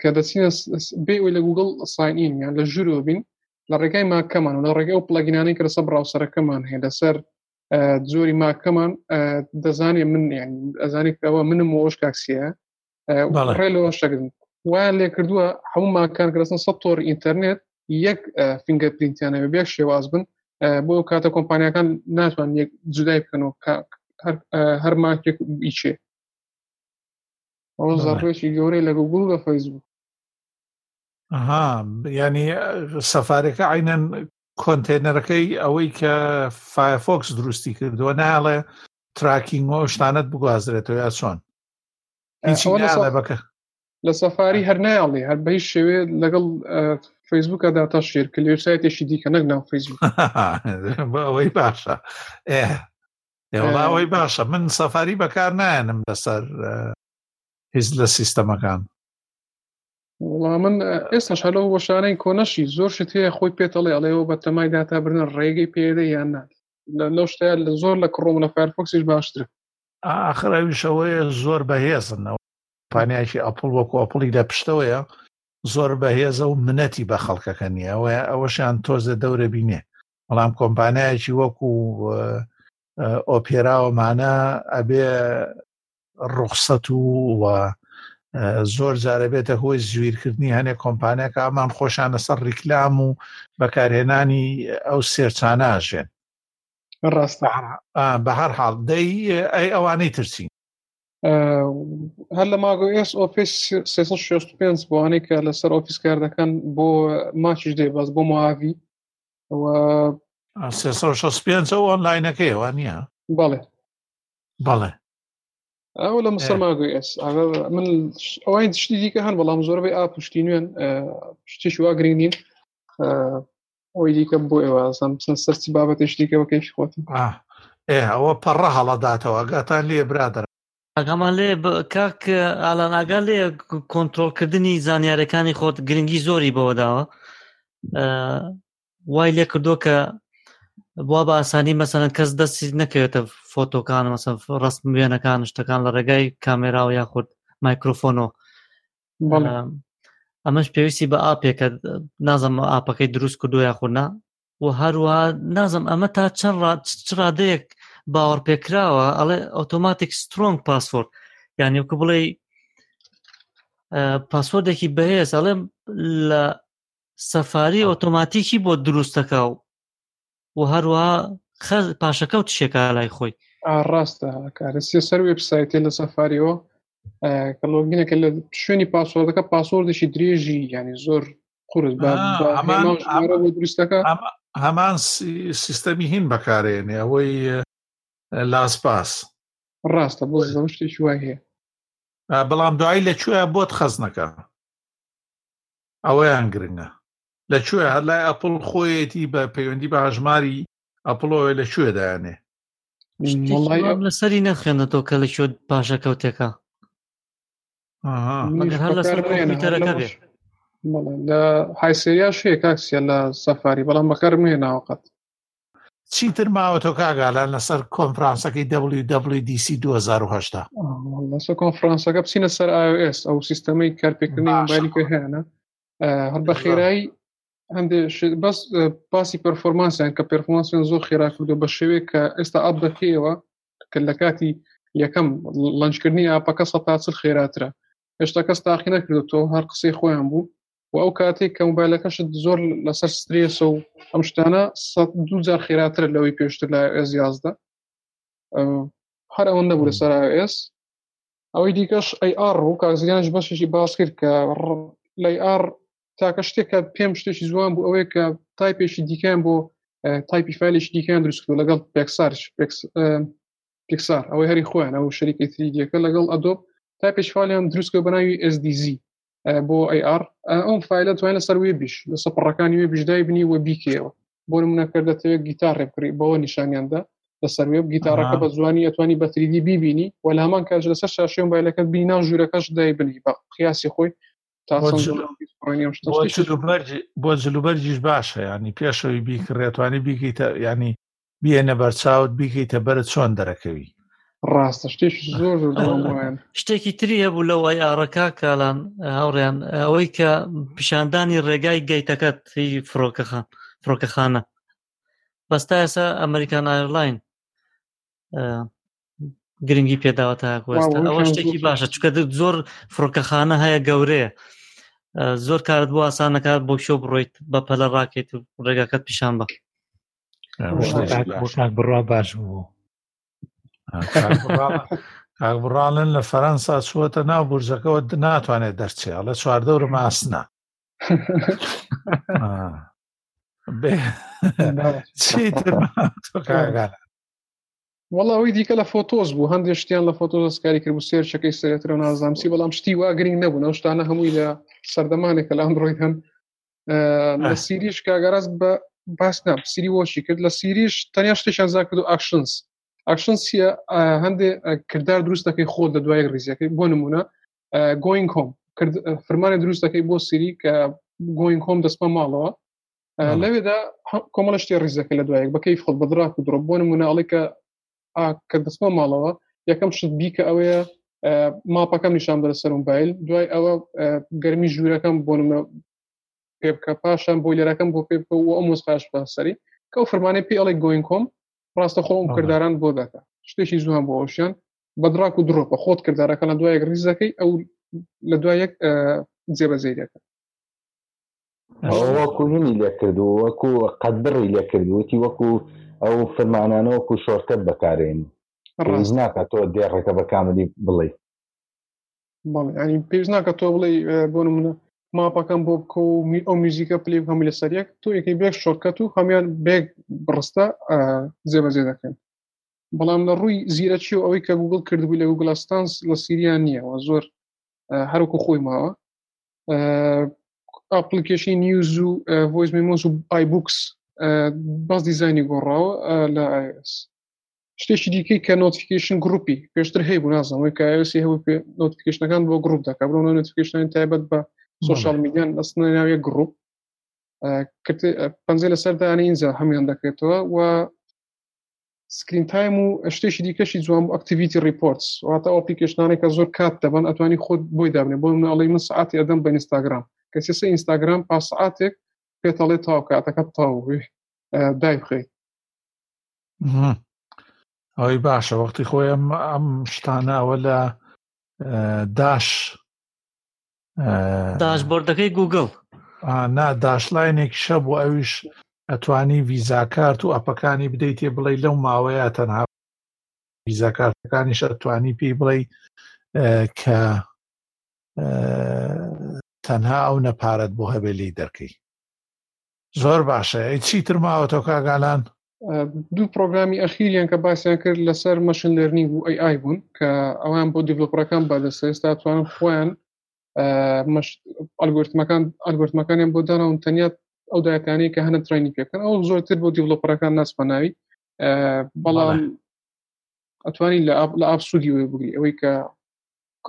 کە دەچینە بێ ئەوی لە گوگل ساینین یان لە ژورەوە بین لە ڕێگای ماکەمان و لە ڕێگە و پلگینانەی کە لەسەر بڕاوسەرەکەمان هەیە لەسەر جۆری ماکەمان دەزانێ من ینی ئەزانێت ئەوە منم وەش کاکسیە ڕێ لەوە شەگرن وایان لێ کردووە هەموو ماکان کەسن سە تۆر ئینتەرنێت یەک فنگەر پرینتیانەوە بێ شێواز بن بۆ کاتە کۆمپانیەکان ناتوان یەک جودای بکەنەوە هەر ماکێک بیچێ ئەو زەڕێکی گەورەی لە گوگل بە فەیسبوک ها ینی سەفارەکە عینەن کۆنتێنەرەکەی ئەوەی کە فایفۆکس دروستی کردووە ناڵێ تراکینگەوە شتانت بگوازرێتەوە یا چۆن بەکە لە سەفاری هەر نایاڵی هەر بەی شێوێ لەگەڵ فەیسبوکە داتا شێر کە لێسایتێکی دیکە نەک ناو فەیسبوک ئەوەی باشە ئێوەڵاوەی باشە من سەفاری بەکار نایەنم لەسەر هیچ لە سیستەمەکان وڵا من ئێستا شەلە و وەشانەی کۆنەشی زۆر شت هەیە خۆی پێتەڵێ ئەڵێەوە بە تەمای داتا برنە ڕێگەی پێدە یان نات لەو شتە لە زۆر لە کڕۆم لە فایرفۆکسیش باشتر ئاخراویشەوەیە زۆر بەهێزنەوە پانیاکی ئەپل وەکو ئەپڵی لە پشتەوەیە زۆر بەهێزە و منەتی بە خەڵکەکە نییە ئەوەیە ئەوەشیان تۆزێ دەورە بینێ بەڵام کۆمپانایەکی وەکو ئۆپێراوەمانە ئەبێ ڕوخسەت و و زۆر جارە بێتە هۆی زویرکردنی هەنێ کۆمپانیا کە ئەمان خۆشانە سەر ڕیکلام و بەکارهێنانی ئەو سێرچاناژێن ڕاستە بە هەر حاڵ دەی ئەی ئەوانەی ترسین هەر لە ماگۆ ئێس ئۆفیس 365 بۆوانەی کە لەسەر ئۆفیس کار دەکەن بۆ ماچش دێ باز بۆ ماوی پێ ئەو ئۆنلاینەکەیەوە نییە بەڵێ بەڵێ ئەو لە مسەماگوی ئەس من ئەوین شتی دیکە هەن بەڵام زۆر بێ ئا پشتی نوێن شتیش وا گرنگ نین ئەوی دیکە بۆ ئێوازم بسن سەرسی بابەتش دیکە بەکەش خۆت ئێ ئەوە پەڕە هەڵەداتەوە گاتان لێ برادر ئەگەمان لێ کاک ئالان ئاگا لێ کۆنتترۆلکردنی زانیارەکانی خۆت گرنگی زۆری بەوەداوە وای لێ کردو کە بوا بە ئاسانی مەسەن کەس دەستی نەکەوێتە فۆتۆکان مەسە ڕست وێنەکان شتەکان لە ڕێگای کامێرا و یاخود مایکرۆفۆنۆ ئەمەش پێویستی بە ئاپێکە نازم ئاپەکەی دروست کردو یاخورنا و هەروە نازم ئەمە تا چەند ڕادەیەک باوەڕ پێکراوە ئەڵێ ئۆتۆماتیک سترۆنگ پاسۆرد یعنی وکە بڵێ پاسۆردێکی بەهێز ئەڵێم لە سەفاری ئۆتۆماتیکی بۆ دروستەکە و و هەروە خەز پاشەکەوت شێکا لای خۆی ڕاستە کارە سێ سەر وبسایتێ لە سەفاریەوە کە لۆگینەکە لە شوێنی پاسۆردەکە پاسۆردێکی درێژی ینی زۆر قرس دروستەکە هەمان سیستەمی هین بەکارێنێ ئەوەی لاسپاس ڕاستە بۆ شتێکی وای هەیە بەڵام دوایی لە کوێ بۆت خەزنەکە ئەوەیان گرنگە لە کوێ هەر لای ئەپل خۆیەتی بە پەیوەندی بە هەژماری ئەپلۆی لە کوێ دایانێ لەسەری نەخێنەتەوە کە لە شۆ پاشەکەوتێکە لە حیسریا شێ کاکسە لە سەفاری بەڵام بەکارم نێ ناوەقەت چیتر ماوە تۆ کاگالان لەسەر کۆنفرانسەکەی WWDC 2010 لەسەر کۆنفرانسەکە بچینە سەر iOS ئەو سیستەمەی کارپێکردنی مۆبایلی پێ هەیەە هەر بە خێرایی هەندێ بەس باسی پرفۆرمانسیان کە پرفۆمانسیان زۆر خێرا کردو بە شێوێک کە ئێستا ئەپ دەکەیەوە کە لە کاتی یەکەم لەنجکردنی ئاپەکە سە تا چل خێراترە هێشتا کەس تاقی نەکردێتەوە هەر قسەی خۆیان بوو و ئەو کاتێک کە موبایلەکەشت زۆر لەسەر سترێسە و ئەم شتانە دوو جار خێراتر لەوەی پێشتر لە ئێز یازدە هەر ئەوەن نەبوو لە سەر ئێس ئەوەی دیکەش ئەی ئار و کاکزیانش بەشێکی باس کرد کە لای ئار تاکە شتێکە پێم شتێکی زوان بوو ئەوەیە کە تایپێکی دیکەیان بۆ تایپی فالێکی دیکەیان دروستکرد لەگەڵ پێکسارش پێکسار ئەوەی هەری خۆیان ئەو شەریکی تریدیەکە لەگەڵ ئەدۆب تایپێک فالیان دروستکە بەناوی SDZ بۆ AR ئەوم فیلە توانە لەسەر وێ بیش لە سەپڕەکانی وێ بیشدای بنی وە بیکەوە بۆ منەکردەتەوە گیتار ڕێبکری بەوە نیشانیاندا لەسەر وێب گیتارەکە بە زوانی ئەتوانی بە تریدی بیبینی و لە هەمان کاژ لەسەر شاشێن بایلەکە بیناو ژوورەکەش دای بنی بە قیاسی خۆی بۆ جلوبەرجیش باشە ینی پێشەوەی بیکڕێتوانی بیکەیتە ینی بیێنە بەرچاوت بیکەیتە بەرە چۆن دەرەکەوی ڕاستە شتێکی زۆر شتێکی تری هەبوو لە وای ئاڕەکە کالان هاوڕێیان ئەوەی کە پیشاندانی ڕێگای گەیتەکەت هی فڕۆکەخان فڕۆکەخانە بەستا ئێسا ئەمریکان ئایرلاین گرنگی پێداوە تاکو ئێستا ئەوە شتێکی باشە چکە زۆر فڕۆکەخانە هەیە گەورەیە زۆر کارت بۆ ئاسانەکات بۆ شۆ بڕۆیت بە پەلە ڕاکەیت و ڕێگاکەت پیشان بە بڕا باش بوو ئاگبڕاڵن لە فەەنسا چووەتە ناو بورجەکەەوە ناتوانێت دەرچێ لە چواردەورە ماسنا چیتر وەڵا ئەوی دیکە لە فۆتۆز بوو هەندێک شتیان لە فۆتۆز دەستکاری کرد بوو سێرچەکەی سێترە نازامسی بەڵام شتی وا گرنگ نەبوون ئەو شتانە هەمووی لە سەردەمانێک کە لە ئەمڕۆی هەن لە سیریش کاگەڕاز بە باس نام سری وەشی کرد لە سیریش تەنیا شتێکیان زا کرد و ئاکشنس ئاکشن سیە هەندێ کردار دروست دەکەی خۆت لە دوای ریزیەکەی بۆ نمونە گۆین کۆم فرمانی دروست دەکەی بۆ سری کە گۆین کۆم دەستپە ماڵەوە لەوێدا کۆمەڵە شتی ڕیزەکە لە دوایەک بەکەی خۆت بەدراک و درۆ بۆ نمونەڵی کە کە دەستمە ماڵەوە یەکەم شت بیکە ئەوەیە ماپەکەم نیشان بەرە سەرم بایل دوای ئەوە گەرمی ژوورەکەم بۆ نمە پێ بکە پاشان بۆ لێرەکەم بۆ پێ بکە و ئەو مۆسپاش بەسەری کە ئەو فرمانەی پێ ئەڵی گۆین کۆم ڕاستە خۆم کرداران بۆ دەکە شتێکی زوان بۆ ئەوشیان بەدراک و درۆپە خۆت کردارەکە لە دوایەک ریزەکەی ئەو لە دوایەک جێبەجێ دەکە وەکو هینی لێکردو وەکو قەدڕی لێکردوتی وەکو ئەو فرمانانە وەکو شۆرکەت بەکارێن ڕز ناکە تۆ دێڕەکە بە کاملی بڵێ بەڵێ پێش ناکە تۆ بڵێ بۆ منە ماپەکەم بۆ بکە و ئەو میوزیکە پلی هەمی لە سەرێک تۆ یەکەی بێک شۆرکەت و هەمان بێک بڕستە زێبەزێ دەکەن بەڵام لە ڕووی زیرەکی و ئەوەی کە گوگل کردبوو لە گوگلستانس لە سیریا نییەوە زۆر هەروکو خۆی ماوە ئاپلیکیشنی نیوز و ڤۆیس میمۆس و ئایبوکس باز دیزانی گۆڕاوە لە ئایس شتێکی دیکەی کە نۆتیفیکیشن گروپی پێشتر هەیە بوو نازانەوەی کاسی هەوە پێ نۆتیفیکیشنەکان بۆ گروپ دەکە بۆ نۆتیفیکیشنانی تایبەت بە سوۆشال میدیان ئەستنە ناویە گروپ پنج لەسەر دانە ئینجا هەمیان دەکرێتەوە و سکرین تایم و شتێکی دیکەشی جوان بۆ ئەکتیویتی ریپۆرت واتە ئەو پلیکشنانێک کە زۆر کات دەبن ئەتوانی خۆت بۆی دابنێ بۆ منڵی من ساعتی ئەدەم بە ئینستاگرام کە سێسە ئینستاگرام پاس ساعتێک پێتەڵێ تاو کاتەکە تاو دای بخەیت ئەوەی باشە وەختی خۆی ئەم ئەم شتانەوە لە داش داشبۆردەکەی گوگڵ نا داشلاینێکی شە بۆ ئەویش ئەتوانی ویزاکارت و ئەپەکانی بدەیت تێ بڵێ لەو ماوەیە تەنها ویزاکارتەکانیش ئەتوانی پێی بڵێ کە تەنها ئەو نەپارەت بۆ هەبێ لی دەرکەی زۆر باشە ئەی چی تر ماوە تۆ کاگالان دوو پرۆگرامی ئەخیریان کە باسیان کرد لەسەر مەشن لێرنینگ و ئەی ئای بوون کە ئەوان بۆ دیڤلوپەکان بەدەست ئێستا توانن خۆیان ئەلگۆرتمەکان ئەلگۆرتمەکانیان بۆ داناون تەنیا ئەو داەکانی کە هەنە ترینی پێکەن ئەو زۆرتر بۆ دیڤلوپەکان ناسپەناوی بەڵام ئەتوانی لە ئاپ سوودی وێ بگری ئەوەی کە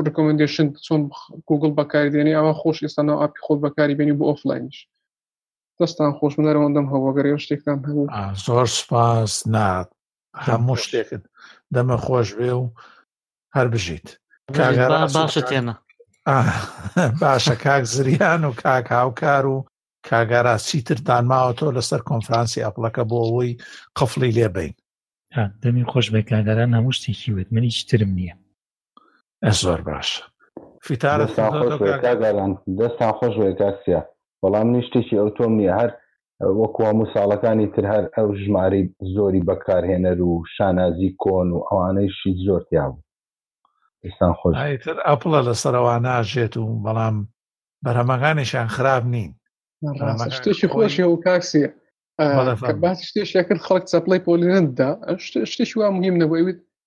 ڕکمنندشن چۆن گوگل بەکاری دێنی ئەوە خۆش ئێستا ناو ئاپی خۆت بەکاری بێنی بۆ ئۆفلاینش دەستان خۆش منەرەوەندەم هەوەگەر ئەو شتێکتان هەبوو زۆر سپاس نا هەموو شتێکت دەمە خۆش بێ و هەر بژیت باشە تێنە باشە کاک زریان و کاک هاوکار و کاگارا چیترتان ماوە تۆ لەسەر کۆنفرانسی ئەپلەکە بۆ ئەوەی قفڵی لێبین دەمی خۆش بێ کاگەران هەموو شتێکی وت منی چترم نییە ئە زۆر باشە فیتارە دەستا خۆش وێکاکسیا بەڵام من شتێکی ئەو تۆم نییە هەر وەکو هەموو ساڵەکانی تر هەر ئەو ژماری زۆری بەکارهێنەر و شانازی کۆن و ئەوانەیشی زۆر تیا بوو ئستان خۆش تر ئەپڵە لە سەرەوە ناژێت و بەڵام بەرهەمەکانیشان خراپ نین شتێکی خۆشی و کاکسیە باس شتێکێکرد خەڵک چەپڵی پۆلێندا شتێکی وا مهم نەبوویت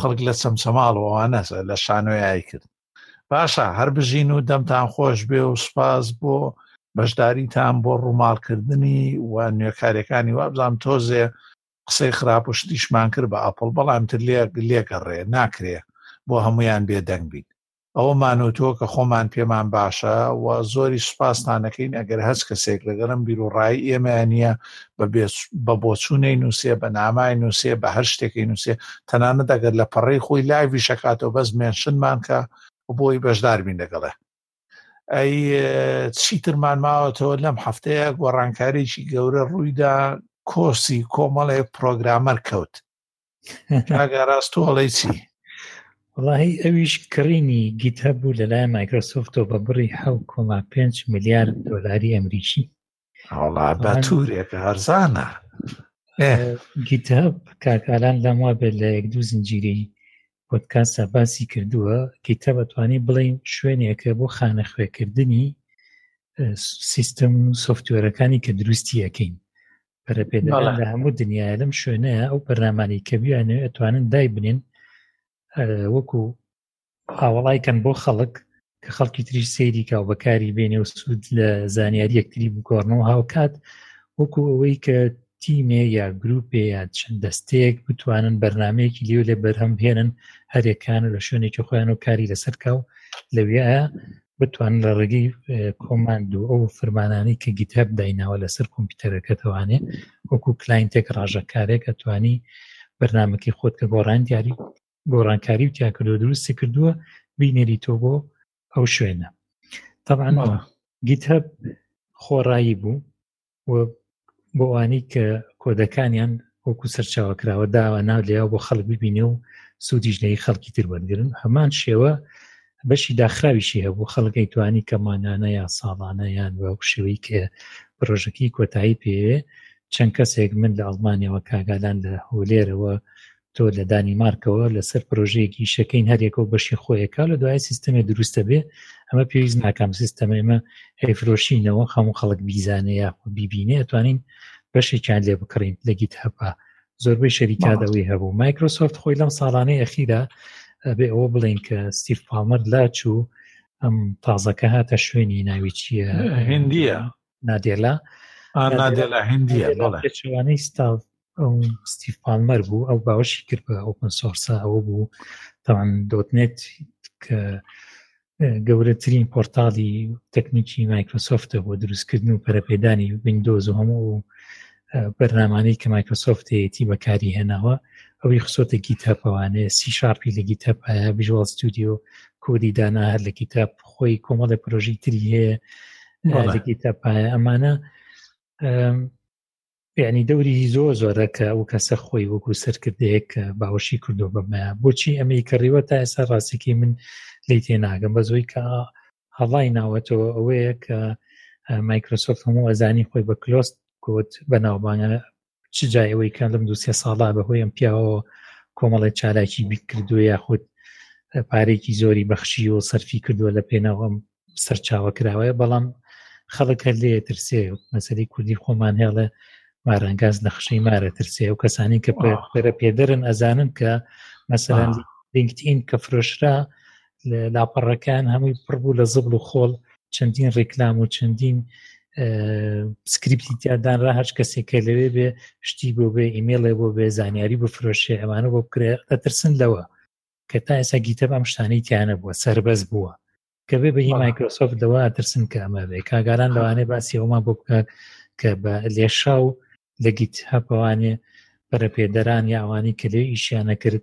خەڵک لە چەمچەماڵ و ئەوانە لە شانۆیای کرد باشە هەر بژین و دەمتان خۆش بێ و سوپاس بۆ بەشداریتان بۆ ڕووماڵکردنی و نوێکارەکانی وابزانام تۆزێ قسەی خراپ و شتیشمان کرد بە ئاپڵ بەڵام تر لێک لێگەڕێ ناکرێ بۆ هەمویان بێدەنگ بیت ئەوە مانۆتۆ کە خۆمان پێمان باشە و زۆری سوپاستانەکەین ئەگەر هەچ کەسێک لەگەرم بیرۆڕایی ئێمەیان نییە بە بۆچوونەی نووسێ بە نامای نووسێ بە هەر شتێکی نووسێ تەنانەت ئەگەر لە پەڕی خۆی لایوی شکاتەوە بەس مێنشنمان کە بۆی بەشداربین دەگەڵێ ئەی چیترمان ماوەتەوە لەم هەفتەیە گۆڕانکارێکی گەورە ڕوویدا کۆسی کۆمەڵێ پرۆگرامەر کەوت ئاگا ڕاست و ئەڵی چی وڵی ئەویش کڕینی گیت هەبوو لەلای مایکرۆسۆفتۆ بە بڕی حو کۆما 5 میلیارد دۆلاری ئەمریکی ئەڵا بە تورێک هەرزانە گیتاب کاکالان لەم وا بێت لە یەک دوو زنجیری پۆتکاسە باسی کردووە گیتە بەتوانی بڵین شوێنێکە بۆ خانە خوێکردنی سیستم و سوفتوێرەکانی کە دروستی یەکەین پەرەپێدەڵە لە هەموو دنیا لەم شوێنەیە ئەو بەرنامانی کە بیانێ ئەتوانن دای بنین وەکو هاوڵای کەن بۆ خەڵک کە خەڵکی تریش سەیریکا و بەکاری بێنێ و سوود لە زانیاری یەکتری بگۆڕنەوە هاوکات وەکو ئەوەی کە تیمێ یا گروپێ یا چەند دەستێک بتوانن بەرنمەیەکی لیو لێ بەرهەم بێنن هەرێکان و لە شوێنێکی خۆیان و کاری لەسەرکە و لەوێ بتوان لە ڕێگەی کۆماند و ئەو فرمانانی کە گیتاب دایناوە لەسەر کۆمپیوتەرەکە توانێ وەکو کلاینتێک ڕژەکارێک ئەتوانی بەرنمەکەی خۆت کە گۆڕان دیاری گۆڕانکاری و تیاکردو دروستی کردووە بینێری تۆ بۆ ئەو شوێنە تەبانەوە گیتاب خۆڕایی بوو بۆ ئەوانی کە کۆدەکانیان وەکو سەرچاوە کراوە داوە ناو لێیا بۆ خەڵک ببینێ و سوودیش لەی خەڵکی تر وەرگن هەمان شێوە بەشی داخراویشی هەبوو خەڵگەی توانی کە مانانە یا ساڵانە یان بە شێوەی کە پرۆژەکەی کۆتایی پێوێ چەند کەسێک من لە ئەڵمانیەوە کاگالان لە هولێرەوە تۆ لە دانیمارکەوە لەسەر پرۆژەیەکی شەکەین هەرێکە و بەشی خۆیەکە لە دوای سیستەمی دروستە بێ ئەمە پێویست ناکەم سیستەمە ئێمە ئەیفرۆشینەوە هەموو خەڵک بیزانێ یا بیبینێ توانین بەشێکیان لێ بکڕین لە گیت هەپا زۆربەی شەریکاتەوەی هەبوو مایکرۆسۆفت خۆی لەم ساڵانەی ئەخیرا بێ ئەوە بڵین کە ستیف پاڵمەر لا چوو ئەم تازەکە هاتە شوێنی ناوی چییە هندیە نادێلا نادێلا هندیە پێچوانەی ستاف ئەو ستیف پالمەر بوو ئەو باوەشی کرد بە ئۆپن سۆرسە ئەوە بوو تاوان دۆتنێت کە گەورەترین پۆرتالی تەکنیکی مایکرۆسۆفتە بۆ دروستکردن و پەرەپێدانی وینندۆز و هەموو و بەرنمانەی کە مایکرۆسۆفتەیەتی بەکاری هێناوە ئەوی خسۆتە گیتاپەوانێ سی شارپی لە گیتاپ هەیە بژوال ستودیو کودی دانا هەر لە گیتاپ خۆی کۆمەڵی پرۆژی تری هەیە نزیکی تەپایە ئەمانە یعنی دەوری زۆر زۆرەکە و کەسە خۆی وەکو سەرکردەیەک باوەشی کردو بەمەیە بۆچی ئەمەی کڕیوە تا ئێستا ڕاستیکی من لی تێناگەم بە زۆی کە هەڵای ناوەتەوە ئەوەیە کە مایکرۆسۆفت هەموو ئەزانی خۆی بە کلۆست کۆت بەناوبانە چ جای ئەوەی کە لەم دووسێ ساڵا بەهۆی ئەم پیاوەوە کۆمەڵی چالاکی بیکردو یاخود پارێکی زۆری بەخشی و سەرفی کردووە لە پێناوەم سەرچاوە کراوەیە بەڵام خەڵک هەر لێ ترسێ مەسەری کوردی خۆمان هێڵێ مارانگاز لە خشەی مارە ترسێ و کەسانی کە پێرە پێدرن ئەزانن کە مەسەرەن لینکتین کە فرۆشرا لاپەڕەکان هەمووی پڕ بوو لە زبل و خۆڵ چەندین ڕێکلام و چەندین سکریپتی تیادانرا هەر کەسێک کە لەوێ بێ شتی بۆ بێ ئیمێڵێ بۆ بێ زانیاری بۆ فرۆشێ ئەمانە بۆ بکرێ دەترسن لەوە کە تا ئێسا گیتە ئەم شتانەی تیانە بووە سربەز بووە کە بێ بەی مایکرۆسۆفت لەوە ئەترسن کە ئەمە بێ کاگاران لەوانێ باسی ئەومان بۆ بکات کە بە لێشا و لە گیت هەپەوانێ بەرەپێدەران یاوانی کە لێ ئیشیانە کرد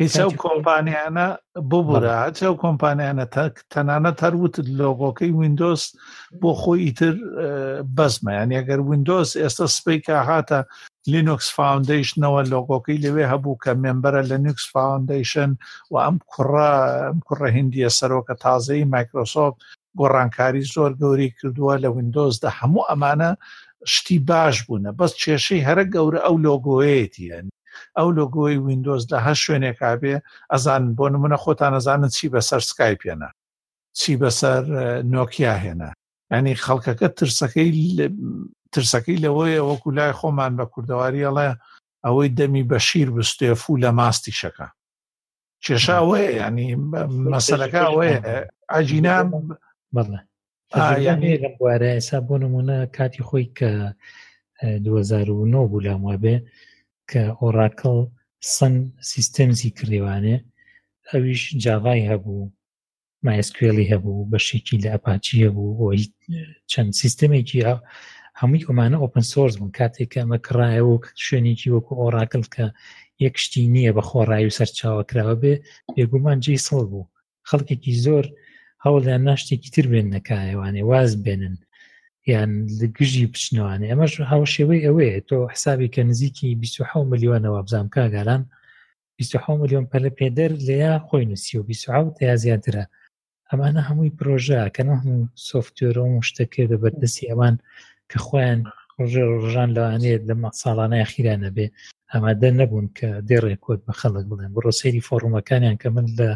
هیچ ئەو کۆمپانیانە ببوورە هەچ ئەو کۆمپانیانە تاک تەنانە تەروتت لۆگۆکەی وینندۆس بۆ خۆی ئیتر بەزمەیان یەگەر وینندۆس ئێستا سپی کا هاتە لینوکس فاونندیشنەوە لۆگۆکەی لەوێ هەبوو کە مێمبەرە لە نیوکس فاونندیشن و ئەم کوڕە کوڕە هندیە سەرۆکە تازەی مایکرۆسۆفت گۆڕانکاری زۆر گەورەی کردووە لە ویندۆزدا هەموو ئەمانە شتی باش بوونە بەس کێشەی هەرە گەورە ئەو لۆگۆیەتی هەن ئەو لۆگۆی وینندۆز لە هەر شوێنێکا بێ ئەزان بۆ نمونە خۆتان ئەزانن چی بەسەر سکای پێێنە چی بەسەر نۆکیا هێنا ینی خەڵکەکە ترسەکەی ترسەکەی لەوەیە وەکو لای خۆمان بە کوردەواریەڵێ ئەوەی دەمی بەشیر بستێف و لە ماستی شەکە کێشا ئەوەیە ینی مەسەلەکە ئەوەیە ئاجینا بەڵێ لەم بوارە ئێسا بۆ نمونە کاتی خۆی کە 2009 بوو لام وابێ کە ئۆراکڵ سن سیستەمزی کردێوانێ ئەویش جاوای هەبوو مایسکوێلی هەبوو بەشێکی لە ئەپاچی هەبوو بۆ چەند سیستمێکی هەمووی ئەمانە ئۆپن سۆرس بوون کاتێک کە ئەمە کڕایەوە شوێنێکی وەکو ئۆراکل کە یەک شتی نییە بە خۆڕایی و سەرچاوە کراوە بێ بێگومان جێ سڵ بوو خەڵکێکی زۆر هەوڵیان ناشتێکی تر بێن نەکایوانێ واز بێنن یان گژی بچنەوانێ ئەمەش هاوشێوەی ئەوەیە تۆ حسابی کە نزیکی 26 میلیۆنەوە بزانام کاگالان 20 ملیۆن پەلە پێدەر لە یا خۆی نووسی و 20 یا زیاترە ئەمانە هەمووی پرۆژە کە نە هەموو سوفتێرۆ و شتەکە دە بەردەسی ئەوان کە خۆیان ڕژێ ڕژان لەوانەیە لە مەساڵانە خیرا نەبێ ئامادە نەبوون کە دێ ڕێکۆت بە خەڵک بڵێن بڕۆ سەیری فۆڕمەکانیان کە من لە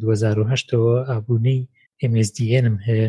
2010ەوە ئابوونەی MSDNم هەیە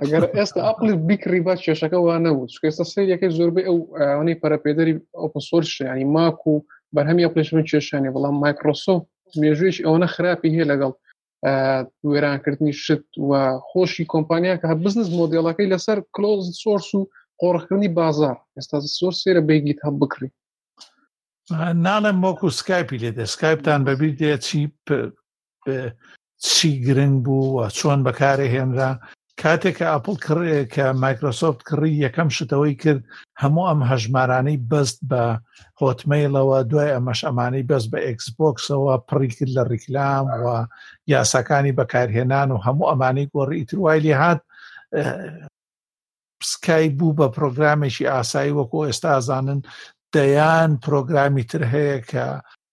ئەگەر ئێستا ئەپلی بیکڕی با کێشەکە وا نەبوو چکێستا سریەکەی زۆربەی ئەو ئەوەی پەرپێدەری ئۆپن سۆرس ینی ماک و بەرهەمی ئەپلیشمن کێشانی بەڵام مایکرۆسۆ مێژویش ئەوەنە خراپی هەیە لەگەڵ وێرانکردنی شت و خۆشی کۆمپانیا کە بزنس مۆدیڵەکەی لەسەر کلۆز سۆرس و قۆڕخکردنی بازار ئێستا زۆر سێرە بەیگیت هەم بکڕی ناڵێم وەکو سکایپی لێ دە سکایپتان بەبییر دێ چی چی گرنگ بوو و چۆن بەکارە هێنرا کاتێک کە ئاپل کڕێ کە مایکرۆسۆفت کڕی یەکەم شتەوەی کرد هەموو ئەم هەژمارانەی بەست بە هۆتمەیلەوە دوای ئەمەش ئەمانەی بەس بە ئەکسبکسەوە پڕی کرد لە ڕیکلام و یاساکانی بەکارهێنان و هەموو ئەمانەی گۆڕی ئیتروای لێهات سکایپ بوو بە پرۆگرامێکی ئاسایی وەکو ئێستا ئازانن دەیان پرۆگرامی تر هەیە کە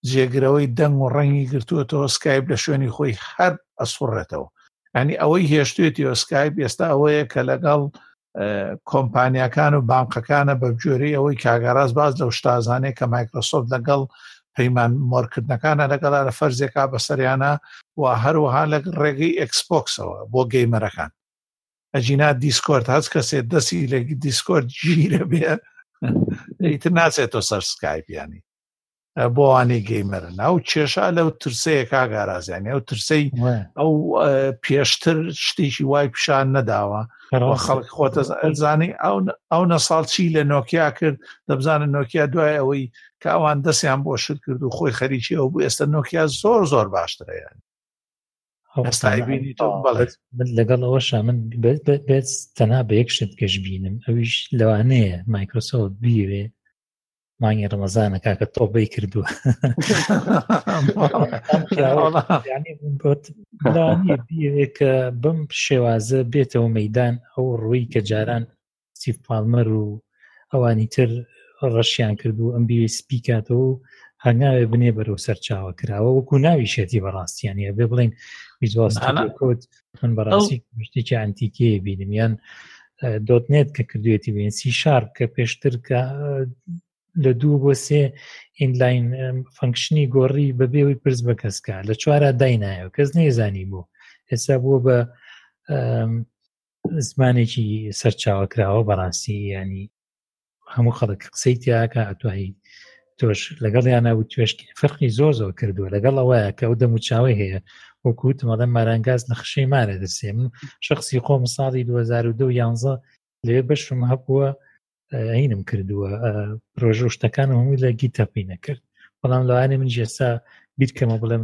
جێگرەوەی دەنگ و ڕەنگی گرتووەتەوە سکایب لە شوێنی خۆی هەر ئەسوڕێتەوە ئەنی ئەوەی هێشتێتی ئۆسکایب ئێستا ئەوەیە کە لەگەڵ کۆمپانیەکان و بانقەکانە بە جۆری ئەوەی کاگەڕاز باز لەو شتازانەیە کە مایکرۆسۆفت لەگەڵ پەیمان مۆرکردنەکانە لەگەڵا لە فەرزێکا بەسەریانە و هەروەها لە ڕێگەی ئەکسپۆکسەوە بۆ گەیمەرەکان ئەجینا دیسکۆرد هەست کەسێت دەسی لە دیسکۆرد ژیرە بێ ئیتر ناچێتەوە سەر سکایپیانی بۆوانەی گەیمەرە ناو کێشا لەو ترسەیە کاگارازیانی ئەو ترسەی ئەو پێشتر شتێکی وای پیشان نەداوە خەڵک خۆتە ئەزانی ئەو نەساڵ چی لە نۆکیا کرد دەبزانە نۆکیا دوای ئەوەی کاوان دەستیان بۆ شت کرد و خۆی خەریکی ئەو بوو ئێستا نۆکیا زۆر زۆر باشترەیان من لەگەڵ ئەوەشا من بێت تەنا بە یەک شت گەشت بینم ئەویش لەوانەیە مایکرۆسۆفت بیوێ مانگی ڕەمەزانە کاکە تۆبەی کردووە کە بم شێوازە بێتەوە مەدان ئەو ڕووی کە جاران سیف پاڵمەر و ئەوانی تر ڕەشیان کردو ئەم بی سپیکاتەوە و هەنگاوێ بنێ بەرەو سەرچاوە کراوە وەکو ناوی شێتی بەڕاستیانی ئەبێ بڵین ویزواستکۆت من بەڕاستی شتێکی ئەنتیکێ بینم یان دۆت نێت کە کردوێتی بێن سی شار کە پێشتر کە لە دوو بۆ سێ ئینلاین فەنکشنی گۆڕی بەبێەوەی پرس بە کەسکە لە چوارە داینایەوە کەس نێزانی بوو ئێستا بووە بە زمانێکی سەرچاوە کراوە بەڕاستی ینی هەموو خەڵک قسەی تیاکە ئەتوهی تۆش لەگەڵ یانە و توێشکی فەرقی زۆر زۆر کردووە لەگەڵ ئەوەیە کە ئەو دەم و چاوی هەیە وەکووتمەڵە مارانگاز نەخشەی مارە دەسێ من شخصی خۆم ساڵی 2011 لەوێ بەشم هەبووە عینم کردووە پرۆژە شتەکان هەمووی لە گی تەپی نەکرد بەڵام لەوانێ من ژێسا بیرکەمە بڵێم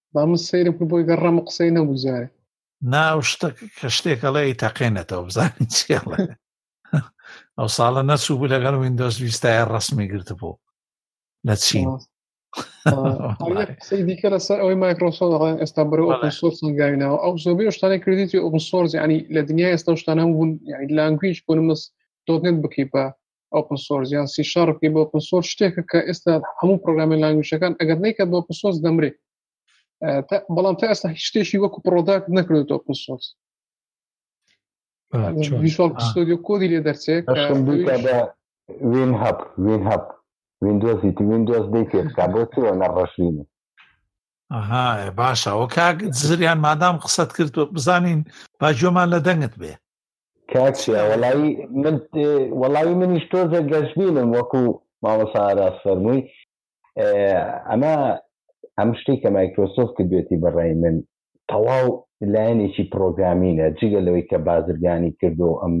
با من سەیرم کرد بۆی گەڕام و قسەی نەگوزارێ ناو شتە کە شتێکەڵێ ئی تەقێنێتەوە بزانین چێڵێ ئەو ساڵە نەچوو بوو لەگەڵ وینندۆز ویستایە ڕسمی گرتبوو لە چین قسەی دیکە لەسەر ئەوەی مایکرۆسۆن ڕێن ئێستا بەرە ئۆپن سۆرس گاوینەوە ئەو زۆبی شتانە کردیتی ئۆپن سۆرس ینی لە دنیا ئێستا شتانە بوون لانگویش بوون مس دۆتنێت بکەیت بە ئۆپن سۆرس یان سی شار بکەی بۆ ئۆپن سۆرس شتێکە کە ئێستا هەموو پرۆگرامی لانگویشەکان ئەگەر نیکە بۆ ئۆپن سۆرس دەمرێت بەڵام تا ئێستا هیچ شتێکی وەکو پرۆداکت نەکردێت ئۆپن سۆرس ستۆدیو کۆدی لێ دەرچێت وین هەب وین هەب ویندۆزی ویندۆز دەی پێکا بۆ چیوە نەڕەشینە ئەها باشە ئەو کاک زریان مادام قسەت کرد بزانین باجۆمان لە دەنگت بێ کاکسیا وەڵایی من وەڵایی منیش تۆزە گەشببینم وەکو مامۆسا ئاراس فەرمووی ئەمە ئەم شتێک کە مایکرۆسۆف کردێتی بەڕای من تەواو لایەنێکی پرۆگرامینە جگە لەوەی کە بازرگانی کردو ئەم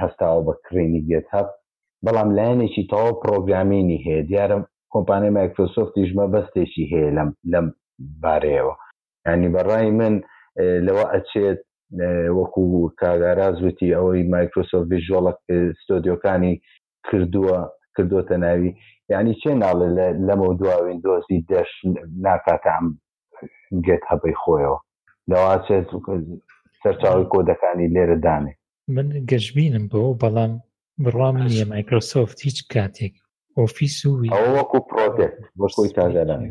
هەستاوە بە کڕینی گێت هەب بەڵام لایەنێکی تەواو پرۆگرامینی هەیە دیارم کۆمپانیای مایکرۆسۆفتی ژمە بەستێکی هەیە لەم لەم بارەیەوە یعنی بەڕای من لەوە ئەچێت وەکو کاگاراز وتی ئەوەی مایکرۆسۆف ڤژۆڵە ستۆدیۆکانی کردووە کردوتە ناوی یعنی چێ ناڵێ لەمە دواوین دۆزی دەش ناکاتە ئەم گێت هەبەی خۆیەوە لەواچێت سەرچاوی کۆدەکانی لێرە دانێ من گەشببینم بۆ بەڵام بڕام نیە مایکرۆسۆفت هیچ کاتێک ئۆفیس و وەکو پرۆتێک بۆ کۆی تاگەرانی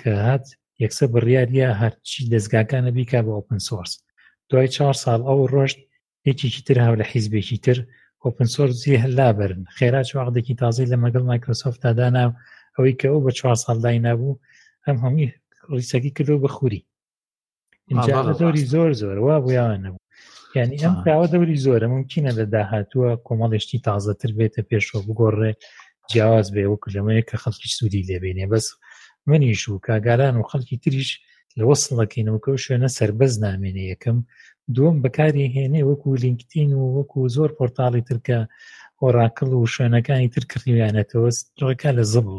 کە هات یەکسە بڕیاریە هەرچی دەستگاکانە بیکا بە ئۆپن سۆرس دوای چهار ساڵ ئەو ڕۆشت یەکێکی تر هاو لە حیزبێکی تر ئۆپن سۆرس جێ هەلا بەرن خێرا چواقدێکی تازی لە مەگەڵ مایکرۆسۆفت دادانا ئەوەی کە ئەو بە چوار ساڵ داینابوو ئەم هەمووی ڕیسەکی کردو بەخوری دەوری زۆر زۆر وا بوویان نەبوو یعنی ئەم پیاوە دەوری زۆرە ممکنە لە داهاتووە کۆمەڵێشتی تازەتر بێتە پێشەوە بگۆڕێ جیاواز بێ وەکو لەمەیە کە خەڵکی سوودی لێبێنێ بەس منیش و کاگالان و خەڵکی تریش لە وەسڵەکەینەوە کە شوێنە سربەز نامێنێ یەکەم دووەم بەکاری هێنێ وەکو لینکتین و وەکو زۆر پۆرتاڵی ترکە ئۆراکڵ و شوێنەکانی تر کڕیویانەتەوە ڕێکا لە زبڵ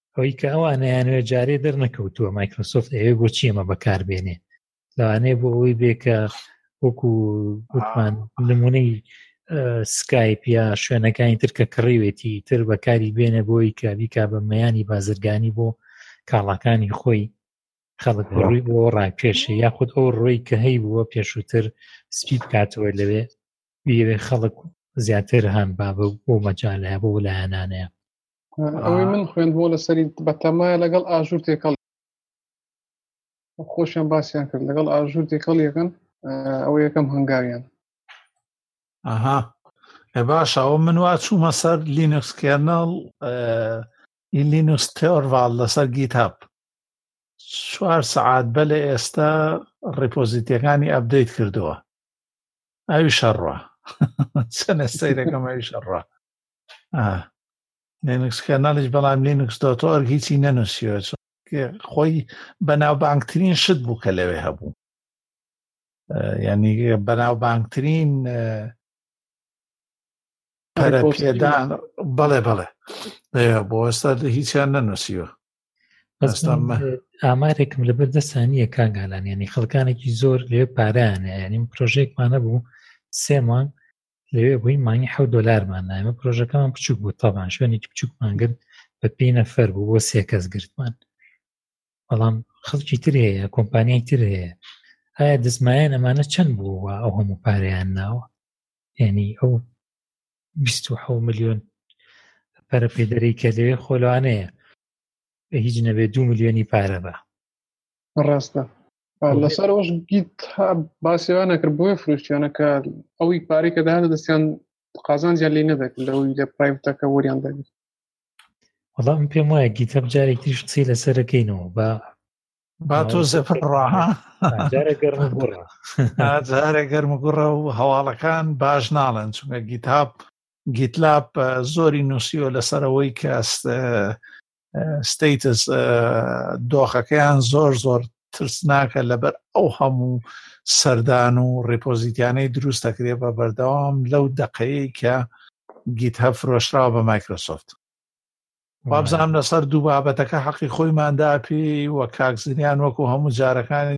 ئەوەی کە ئەوانەیانوێ جارێ دەرنەکەوتووە مایکرۆسۆفت ئەوێ بۆ چیەمە بەکاربێنێ لەوانەیە بۆ ئەوەی بێکە وەکو وتمان نمونەی سکایپ یا شوێنەکانی ترکە کڕیوێتی تر بەکاری بێنە بۆی کە بیکا بە مەیانی بازرگانی بۆ کاڵاکانی خۆی خەڵک ڕووی بۆ ڕاکێشە یاخود ئەو ڕۆی کە هەی بووە پێشووتر سپی بکاتەوە لەوێ بێوێ خەڵک زیاتر هەم با بۆ مەجالە بۆ لایەنانەیە ئەوەی من خوێن بۆ لەسەری بەتەمایە لەگەڵ ئاژور تێکەڵ خۆشیان باسییان کرد لەگەڵ ئاژور تێکەڵ یەکەن ئەو یەکەم هەنگاویان ئەها ئە باشەوە من وا چوومە سەر لینوکس کێرنەڵ لینوس تێۆرڤال لەسەر گیتاب چوار سەعات بە لە ئێستا ڕێپۆزیتەکانی ئەبدەیت کردووە ئەوی شەڕە چەنە سەیرەکەم ئەوی شەڕە لینکس کەناڵیش بەڵام لینکس دۆتۆرگ هیچی نەنووسیوە خۆی بەناوبانگترین شت بوو کە لەوێ هەبوو ینی بەناوبانگترین پەرەپێدان بەڵێ بەڵێ بۆ ئێستا هیچیان نەنووسیوە ئامارێکم لەبەر دەسانیە کاگالان ینی خەڵکانێکی زۆر لێ پارانە ینی پرۆژێکمانە بوو سێمان لەوێ بووین مانگی حەوت دۆلارمان نایمە پرۆژەکەمان بچوک بوو تاوان شوێنێکی بچووکمان گرت بە پێی نەفەر بوو بۆ سێ کەس گرتمان بەڵام خەڵکی تر هەیە کۆمپانیای تر هەیە ئایا دەزمایان ئەمانە چەند بووە ئەو هەموو پارەیان ناوە یعنی ئەو 26 میلیۆن پەرە پێدەری کە لەوێ خۆلوانەیە هیچ نەبێت دو میلیۆنی پارە بە ڕاستە لەسەر ئەوش گیت باسیوان نەکرد بۆیە فرۆشتیانە کە ئەوی پارەی کە داهاتە دەستیان قازان زیان لی نەدەکرد لەوەی لە پرایڤەکە وەریان دەبێت وەڵام پێم وایە گیتە بجارێک تریش قسەی لەسەرەکەینەوە بە با تۆ زەفر ڕاها جارە گەرم گوڕە و هەواڵەکان باش ناڵێن چونکە گیتاب گیتلاپ زۆری نووسیوە لەسەرەوەی کە ستەیتس دۆخەکەیان زۆر زۆر ترسناکە لەبەر ئەو هەموو سەردان و ڕێپۆزیتیانەی دروست دەکرێت بە بەردەوام لەو دەقەیە کە گیت هە فرۆشراوە بە مایکرۆسۆفت وابزانام لەسەر دوو بابەتەکە حەقی خۆیماندا پێی وە کاکزیان وەکو هەموو جارەکانی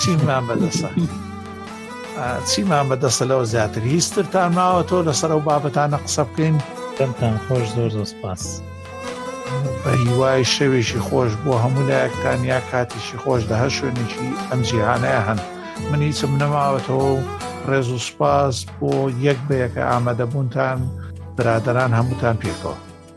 چیمان بەدەسە چیمان بەدەسە لەوە زیاتر هیچترتان ماوە تۆ لەسەر و بابەتانە قسە بکەین دەمتان خۆش زۆر زۆر سپاس بە هیوای شەوێکی خۆش بۆ هەموو لایەکتان یا کاتیشی خۆش دە هەر شوێنێکی ئەم جیهانەیە هەن من هیچم نەماوەتەوە و ڕێز و سپاس بۆ یەک بەیەکە ئامادەبوونتان برادران هەمووتان پێکەوە